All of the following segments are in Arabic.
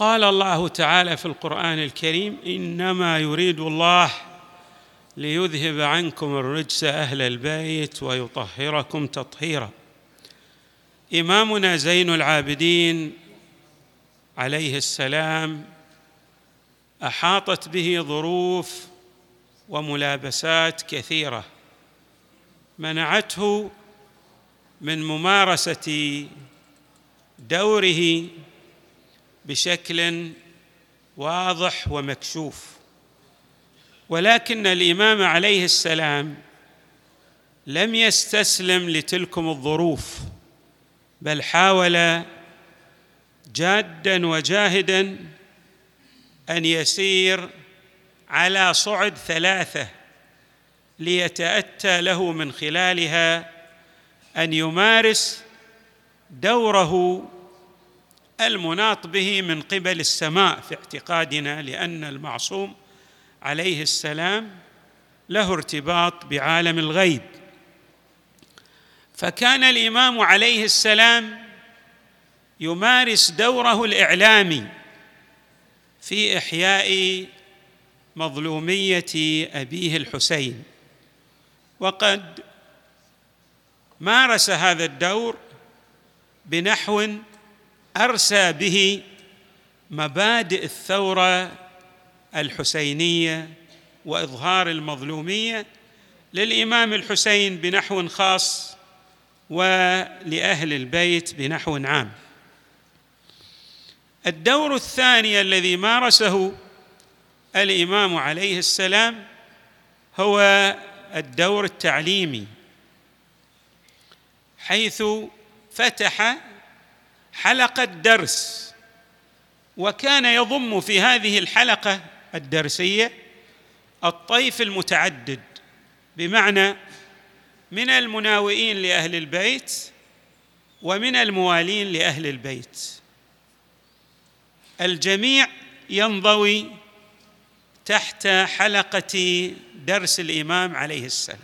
قال الله تعالى في القرآن الكريم إنما يريد الله ليذهب عنكم الرجس أهل البيت ويطهركم تطهيرا. إمامنا زين العابدين عليه السلام أحاطت به ظروف وملابسات كثيرة منعته من ممارسة دوره بشكل واضح ومكشوف. ولكن الإمام عليه السلام لم يستسلم لتلكم الظروف بل حاول جادا وجاهدا أن يسير على صعد ثلاثة ليتأتى له من خلالها أن يمارس دوره المناط به من قبل السماء في اعتقادنا لأن المعصوم عليه السلام له ارتباط بعالم الغيب. فكان الإمام عليه السلام يمارس دوره الإعلامي في إحياء مظلومية أبيه الحسين. وقد مارس هذا الدور بنحو أرسى به مبادئ الثورة الحسينية وإظهار المظلومية للإمام الحسين بنحو خاص ولأهل البيت بنحو عام. الدور الثاني الذي مارسه الإمام عليه السلام هو الدور التعليمي حيث فتح حلقة درس وكان يضم في هذه الحلقة الدرسية الطيف المتعدد بمعنى من المناوئين لأهل البيت ومن الموالين لأهل البيت. الجميع ينضوي تحت حلقة درس الإمام عليه السلام.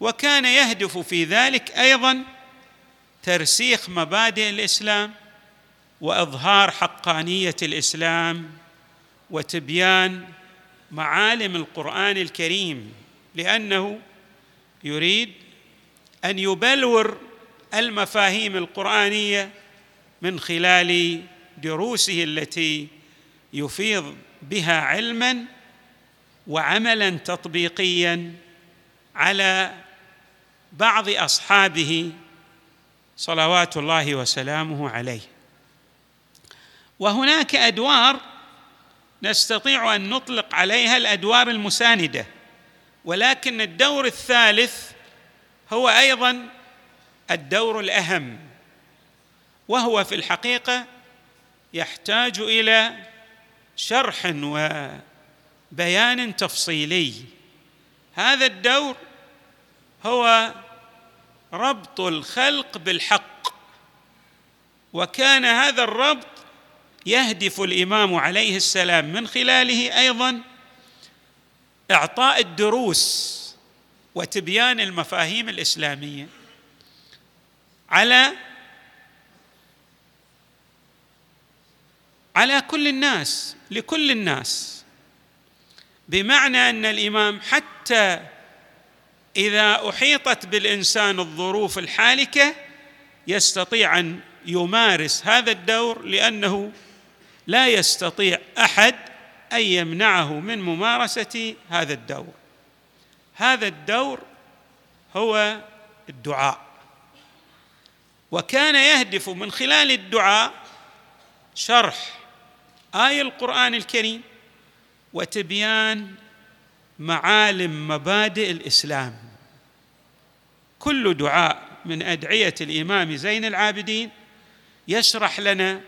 وكان يهدف في ذلك أيضا ترسيخ مبادئ الإسلام وإظهار حقانية الإسلام وتبيان معالم القرآن الكريم لأنه يريد أن يبلور المفاهيم القرآنية من خلال دروسه التي يفيض بها علما وعملا تطبيقيا على بعض أصحابه صلوات الله وسلامه عليه. وهناك أدوار نستطيع أن نطلق عليها الأدوار المساندة ولكن الدور الثالث هو أيضا الدور الأهم وهو في الحقيقة يحتاج إلى شرح وبيان تفصيلي. هذا الدور هو ربط الخلق بالحق. وكان هذا الربط يهدف الإمام عليه السلام من خلاله أيضا إعطاء الدروس وتبيان المفاهيم الإسلامية على على كل الناس لكل الناس. بمعنى أن الإمام حتى إذا أحيطت بالإنسان الظروف الحالكة يستطيع أن يمارس هذا الدور لأنه لا يستطيع أحد أن يمنعه من ممارسة هذا الدور. هذا الدور هو الدعاء. وكان يهدف من خلال الدعاء شرح آية القرآن الكريم وتبيان معالم مبادئ الإسلام. كل دعاء من أدعية الإمام زين العابدين يشرح لنا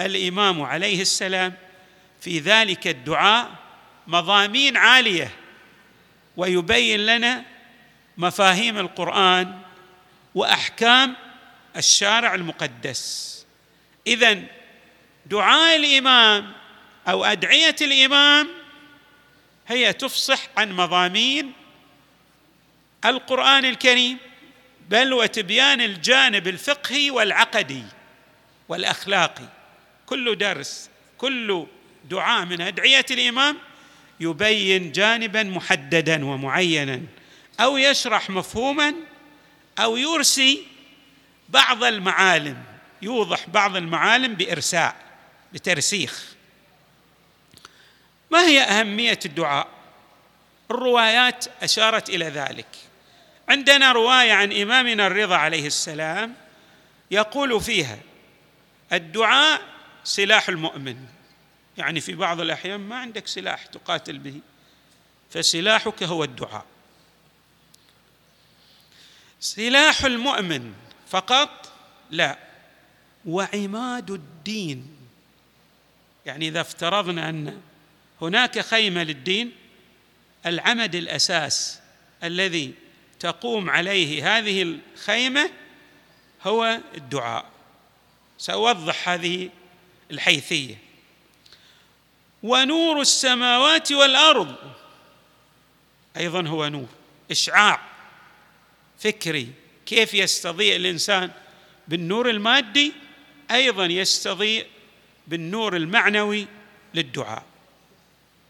الإمام عليه السلام في ذلك الدعاء مضامين عالية ويبين لنا مفاهيم القرآن وأحكام الشارع المقدس. اذا دعاء الإمام أو أدعية الإمام هي تفصح عن مضامين القرآن الكريم بل وتبيان الجانب الفقهي والعقدي والأخلاقي. كل درس كل دعاء من أدعية الإمام يبين جانبا محددا ومعينا أو يشرح مفهوما أو يرسي بعض المعالم يوضح بعض المعالم بإرساء بترسيخ. ما هي أهمية الدعاء؟ الروايات أشارت إلى ذلك. عندنا رواية عن إمامنا الرضا عليه السلام يقول فيها الدعاء سلاح المؤمن. يعني في بعض الأحيان ما عندك سلاح تقاتل به فسلاحك هو الدعاء. سلاح المؤمن فقط لا وعماد الدين. يعني إذا افترضنا أن هناك خيمة للدين العمد الأساس الذي تقوم عليه هذه الخيمة هو الدعاء. سأوضح هذه الحيثية. ونور السماوات والأرض أيضا هو نور إشعاع فكري. كيف يستضيء الإنسان بالنور المادي؟ أيضا يستضيء بالنور المعنوي للدعاء.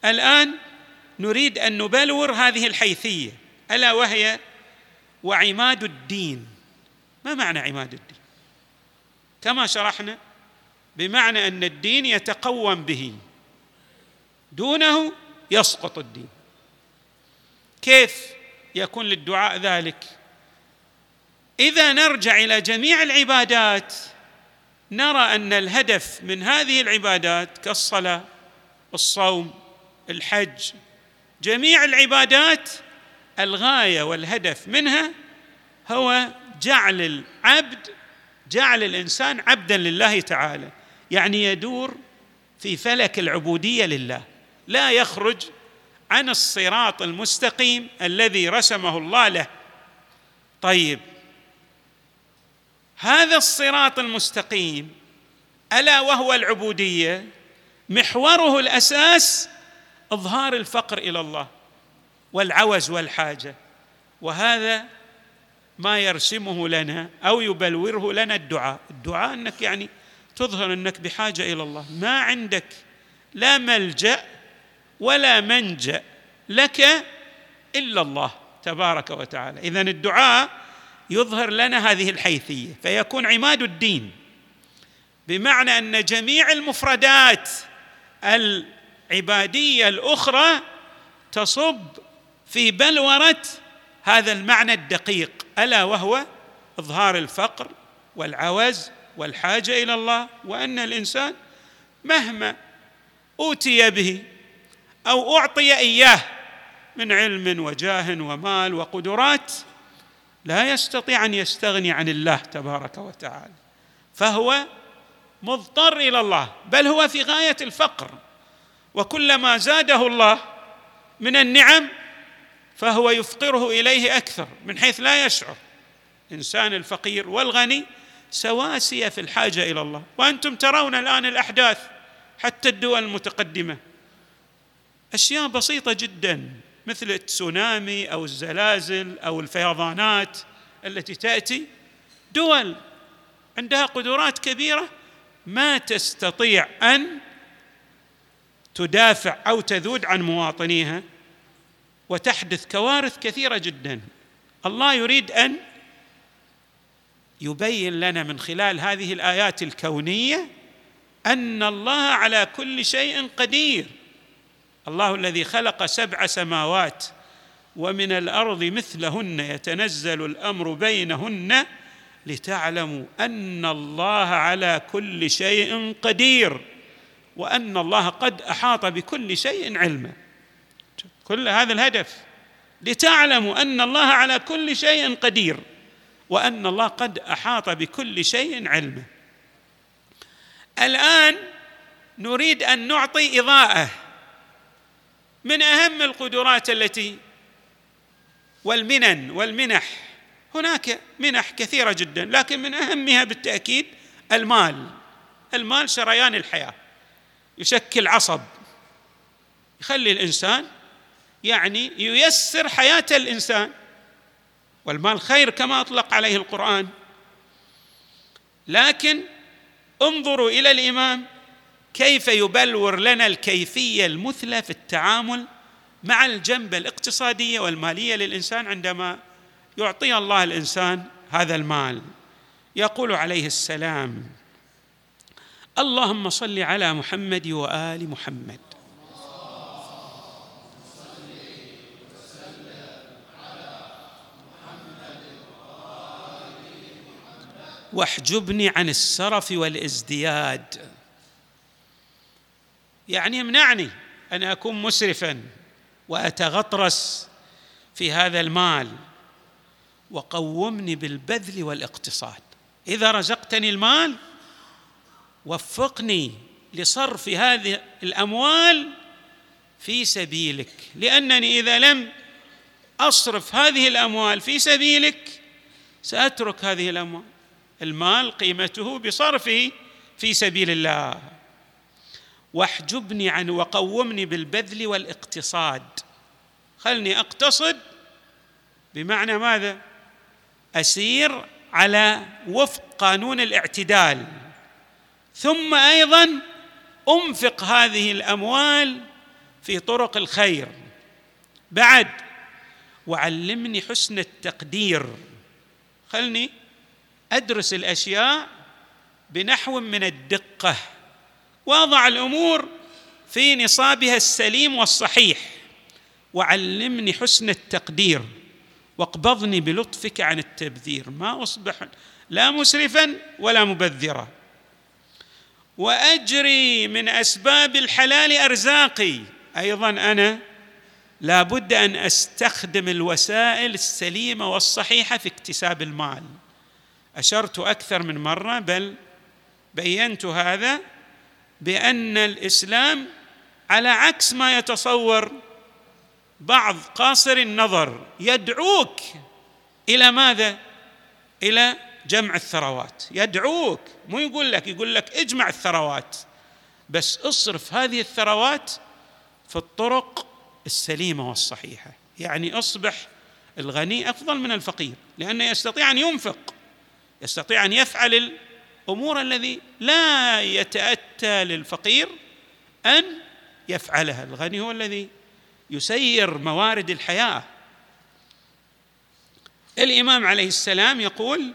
الآن نريد أن نبلور هذه الحيثية. ألا وهي وعماد الدين. ما معنى عماد الدين؟ كما شرحنا بمعنى أن الدين يتقوم به. دونه يسقط الدين. كيف يكون للدعاء ذلك؟ إذا نرجع إلى جميع العبادات نرى أن الهدف من هذه العبادات كالصلاة الصوم الحج. جميع العبادات الغاية والهدف منها هو جعل العبد جعل الإنسان عبدا لله تعالى. يعني يدور في فلك العبودية لله. لا يخرج عن الصراط المستقيم الذي رسمه الله له. طيب هذا الصراط المستقيم ألا وهو العبودية؟ محوره الأساس إظهار الفقر إلى الله والعوز والحاجة. وهذا ما يرسمه لنا أو يبلوره لنا الدعاء. الدعاء أنك يعني تظهر أنك بحاجة إلى الله. ما عندك لا ملجأ ولا منجأ لك إلا الله تبارك وتعالى. اذا الدعاء يظهر لنا هذه الحيثية فيكون عماد الدين. بمعنى أن جميع المفردات العباديه الأخرى تصب في بلورة هذا المعنى الدقيق ألا وهو إظهار الفقر والعوز والحاجة إلى الله وأن الإنسان مهما أوتي به أو أعطي إياه من علم وجاه ومال وقدرات لا يستطيع أن يستغني عن الله تبارك وتعالى فهو مضطر إلى الله بل هو في غاية الفقر. وكلما زاده الله من النعم فهو يفقره إليه أكثر من حيث لا يشعر. إنسان الفقير والغني سواسيه في الحاجة إلى الله. وأنتم ترون الآن الأحداث حتى الدول المتقدمة. أشياء بسيطة جدا مثل التسونامي أو الزلازل أو الفيضانات التي تأتي. دول عندها قدرات كبيرة ما تستطيع أن تدافع أو تذود عن مواطنيها وتحدث كوارث كثيرة جدا. الله يريد أن يبين لنا من خلال هذه الآيات الكونية أن الله على كل شيء قدير. الله الذي خلق سبع سماوات ومن الأرض مثلهن يتنزل الأمر بينهن لتعلموا أن الله على كل شيء قدير. وأن الله قد أحاط بكل شيء علما. كل هذا الهدف. لتعلموا أن الله على كل شيء قدير وأن الله قد أحاط بكل شيء علما. الآن نريد أن نعطي إضاءة من أهم القدرات التي والمنن والمنح. هناك منح كثيرة جدا لكن من أهمها بالتأكيد المال. المال شريان الحياة. يشكل عصب. يخلي الإنسان يعني ييسر حياة الإنسان. والمال خير كما أطلق عليه القرآن. لكن انظروا إلى الإمام كيف يبلور لنا الكيفية المثلى في التعامل مع الجنبه الاقتصادية والمالية للإنسان عندما يعطي الله الإنسان هذا المال. يقول عليه السلام اللهم صل على محمد وآل محمد. واحجبني عن السرف والازدياد. يعني يمنعني أن أكون مسرفا وأتغطرس في هذا المال وقومني بالبذل والاقتصاد. إذا رزقتني المال وفقني لصرف هذه الأموال في سبيلك لأنني إذا لم أصرف هذه الأموال في سبيلك سأترك هذه الأموال المال قيمته بصرفه في سبيل الله. واحجبني عن وقومني بالبذل والاقتصاد. خلني أقتصد بمعنى ماذا؟ أسير على وفق قانون الاعتدال. ثم أيضا أنفق هذه الأموال في طرق الخير. بعد وعلمني حسن التقدير. خلني أدرس الأشياء بنحو من الدقة. واضع الأمور في نصابها السليم والصحيح. وعلمني حسن التقدير. واقبضني بلطفك عن التبذير. ما أصبح لا مسرفا ولا مبذرا. وأجري من أسباب الحلال أرزاقي. أيضا أنا لا بد أن أستخدم الوسائل السليمة والصحيحة في اكتساب المال. أشرت أكثر من مرة بل بينت هذا بأن الإسلام على عكس ما يتصور بعض قاصر النظر يدعوك إلى ماذا؟ إلى جمع الثروات. يدعوك مو يقول لك يقول لك اجمع الثروات. بس اصرف هذه الثروات في الطرق السليمة والصحيحة. يعني اصبح الغني أفضل من الفقير لأنه يستطيع أن ينفق يستطيع أن يفعل الأمور الذي لا يتأتى للفقير أن يفعلها. الغني هو الذي يسير موارد الحياة. الإمام عليه السلام يقول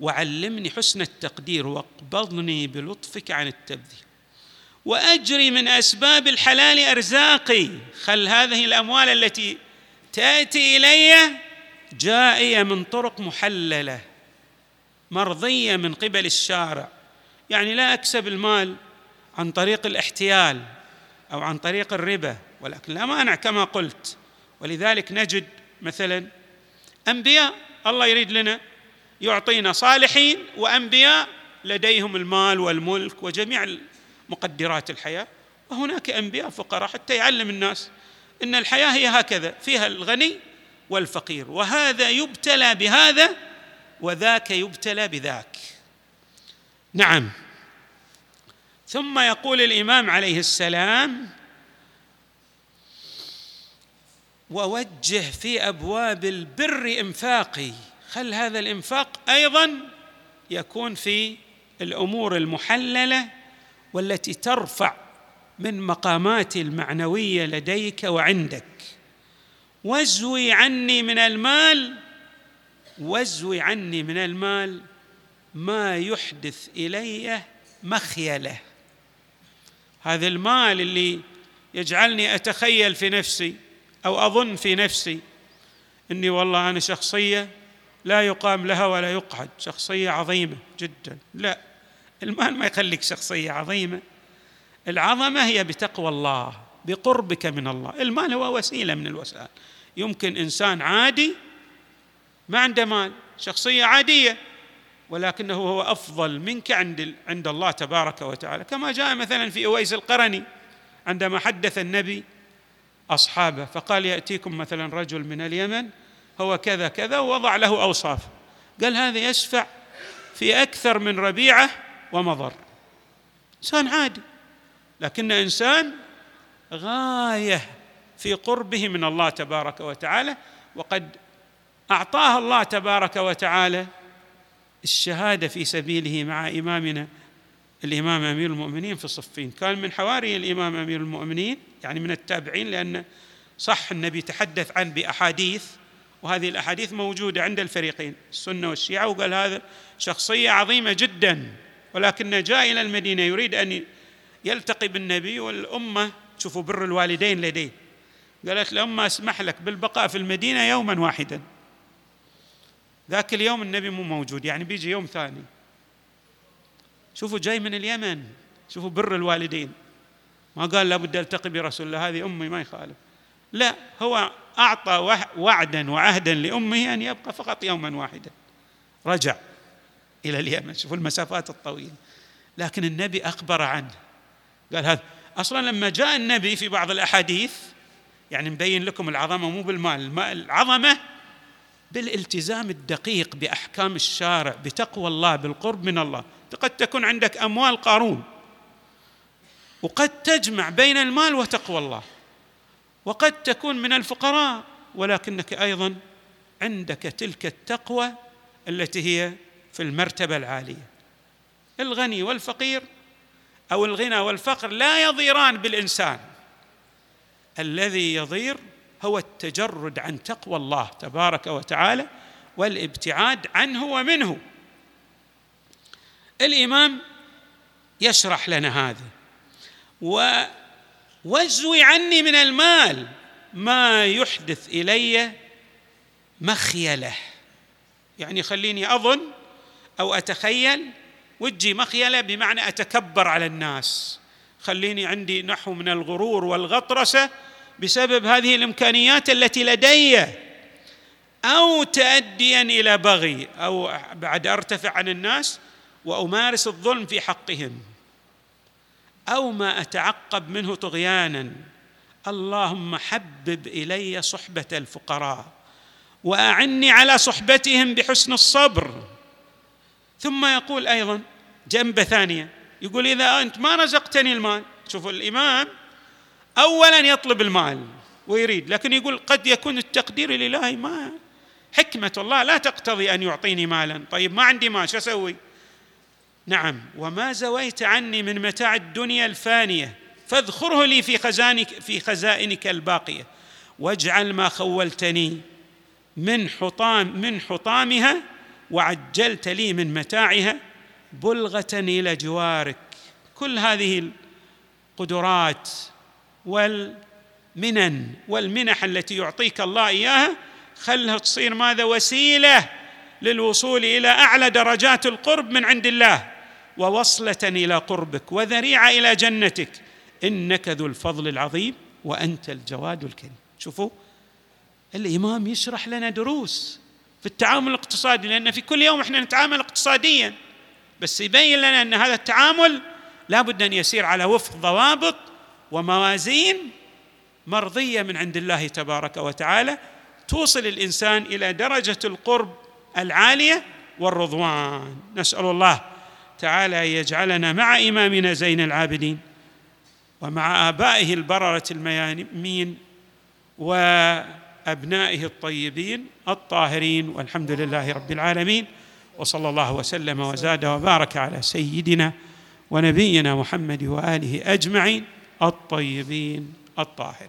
وعلمني حسن التقدير واقبضني بلطفك عن التبذير. وأجري من أسباب الحلال أرزاقي. خل هذه الأموال التي تأتي إلي جائية من طرق محللة مرضية من قبل الشارع. يعني لا أكسب المال عن طريق الاحتيال أو عن طريق الربا ولكن لا مانع كما قلت. ولذلك نجد مثلا أنبياء الله يريد لنا يعطينا صالحين وأنبياء لديهم المال والملك وجميع مقدرات الحياة. وهناك أنبياء فقراء حتى يعلم الناس إن الحياة هي هكذا فيها الغني والفقير. وهذا يبتلى بهذا وذاك يبتلى بذاك. نعم. ثم يقول الإمام عليه السلام ووجه في أبواب البر إنفاقي خل هذا الإنفاق أيضا يكون في الأمور المحللة والتي ترفع من مقاماتي المعنوية لديك وعندك. وازوي عني من المال وازوي عني من المال ما يحدث إلي مخيلة. هذا المال اللي يجعلني أتخيل في نفسي أو أظن في نفسي إني والله أنا شخصية لا يقام لها ولا يقعد. شخصية عظيمة جدا. لا. المال ما يخليك شخصية عظيمة. العظمة هي بتقوى الله بقربك من الله. المال هو وسيلة من الوسائل. يمكن إنسان عادي ما عنده مال شخصية عادية ولكنه هو أفضل منك عند عند الله تبارك وتعالى. كما جاء مثلا في أويس القرني عندما حدث النبي أصحابه فقال يأتيكم مثلا رجل من اليمن هو كذا كذا ووضع له أوصاف. قال هذا يشفع في أكثر من ربيعة ومضر. إنسان عادي. لكن إنسان غاية في قربه من الله تبارك وتعالى وقد أعطاه الله تبارك وتعالى الشهادة في سبيله مع إمامنا الإمام أمير المؤمنين في صفين كان من حواري الإمام أمير المؤمنين يعني من التابعين لأن صح النبي تحدث عن بأحاديث وهذه الأحاديث موجودة عند الفريقين السنة والشيعة وقال هذا شخصية عظيمة جدا ولكن جاء إلى المدينة يريد أن يلتقي بالنبي والأمة شوفوا بر الوالدين لديه. قالت الامه أسمح لك بالبقاء في المدينة يوما واحدا. ذاك اليوم النبي مو موجود يعني بيجي يوم ثاني. شوفوا جاي من اليمن شوفوا بر الوالدين. ما قال لابد ألتقي برسول الله هذه أمي ما يخالف. لا هو أعطى وعدا وعهدا لأمه أن يبقى فقط يوما واحدا. رجع إلى اليمن. شوفوا المسافات الطويلة. لكن النبي أخبر عنه. قال هذا. أصلا لما جاء النبي في بعض الأحاديث يعني مبين لكم العظمة مو بالمال العظمة بالالتزام الدقيق بأحكام الشارع بتقوى الله بالقرب من الله. قد تكون عندك أموال قارون. وقد تجمع بين المال وتقوى الله. وقد تكون من الفقراء ولكنك أيضا عندك تلك التقوى التي هي في المرتبة العالية. الغني والفقير أو الغنى والفقر لا يضيران بالإنسان. الذي يضير هو التجرد عن تقوى الله تبارك وتعالى والابتعاد عنه ومنه. الإمام يشرح لنا هذا واجزوي عني من المال. ما يحدث إلي مخيله يعني خليني أظن أو أتخيل وجي مخيله بمعنى أتكبر على الناس. خليني عندي نحو من الغرور والغطرسة بسبب هذه الإمكانيات التي لدي. أو تاديا إلى بغي أو بعد أرتفع عن الناس وأمارس الظلم في حقهم. أو ما أتعقب منه طغيانا. اللهم حبب إلي صحبة الفقراء وأعني على صحبتهم بحسن الصبر. ثم يقول أيضا جنبة ثانية يقول إذا أنت ما رزقتني المال شوفوا الإمام اولا يطلب المال ويريد لكن يقول قد يكون التقدير الالهي ما حكمة الله لا تقتضي أن يعطيني مالا. طيب ما عندي مال شو أسوي؟ نعم. وما زويت عني من متاع الدنيا الفانية فاذخره لي في خزانك في خزائنك الباقية. واجعل ما خولتني من حطام من حطامها وعجلت لي من متاعها بلغة إلى جوارك. كل هذه القدرات والمنن والمنح التي يعطيك الله إياها خلها تصير ماذا؟ وسيلة للوصول إلى أعلى درجات القرب من عند الله. ووصلة إلى قربك وذريعة إلى جنتك. إنك ذو الفضل العظيم وأنت الجواد الكريم. شوفوا الإمام يشرح لنا دروس في التعامل الاقتصادي لأن في كل يوم إحنا نتعامل اقتصاديا. بس يبين لنا إن هذا التعامل لابد أن يسير على وفق ضوابط وموازين مرضية من عند الله تبارك وتعالى توصل الإنسان إلى درجة القرب العالية والرضوان. نسأل الله تعالى أن يجعلنا مع إمامنا زين العابدين ومع آبائه البررة الميامين وأبنائه الطيبين الطاهرين والحمد لله رب العالمين وصلى الله وسلم وزاد وبارك على سيدنا ونبينا محمد وآله أجمعين الطيبين الطاهرين.